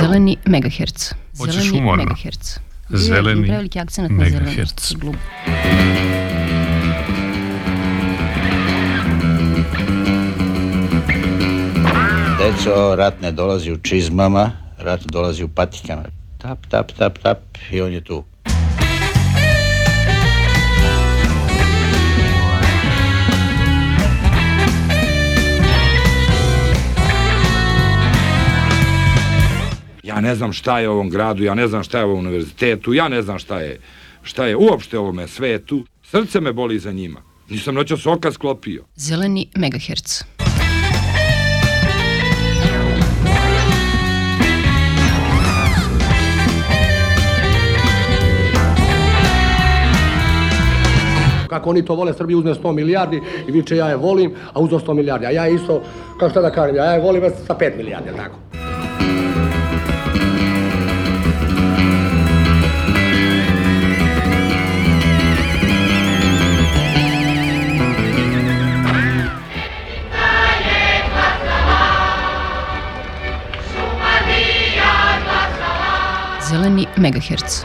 Zeleni megahertz. Hoćeš zeleni umorno. megahertz. Zeleni preveliki akcent na megahertz. Zeleni. Deco, rat ne dolazi u čizmama, rat dolazi u patikama. Tap, tap, tap, tap i on je tu. ne znam šta je ovom gradu, ja ne znam šta je ovom univerzitetu, ja ne znam šta je, šta je uopšte ovome svetu. Srce me boli za njima. Nisam noćas oka sklopio. Zeleni megaherc. Kako oni to vole, Srbiji uzme 100 milijardi i viče ja je volim, a uzo 100 milijardi. A ja isto, kao šta da kažem, ja je volim sa 5 milijardi, tako. zeleni megahertz.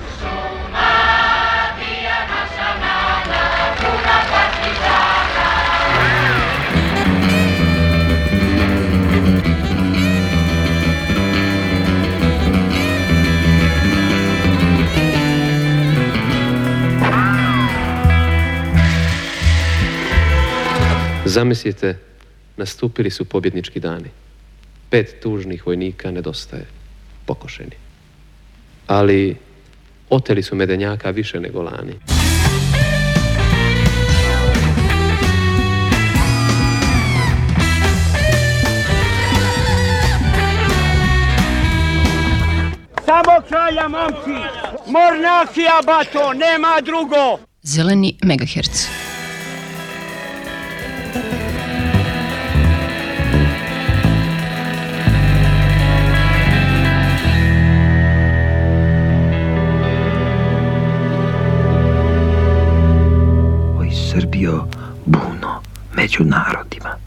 Zamislite, nastupili su pobjednički dani. Pet tužnih vojnika nedostaje, pokošeni ali oteli su medenjaka više nego lani. Samo kralja mamci! mornaki bato nema drugo. Zeleni megahertz. Srbijo, Buno, među narodima.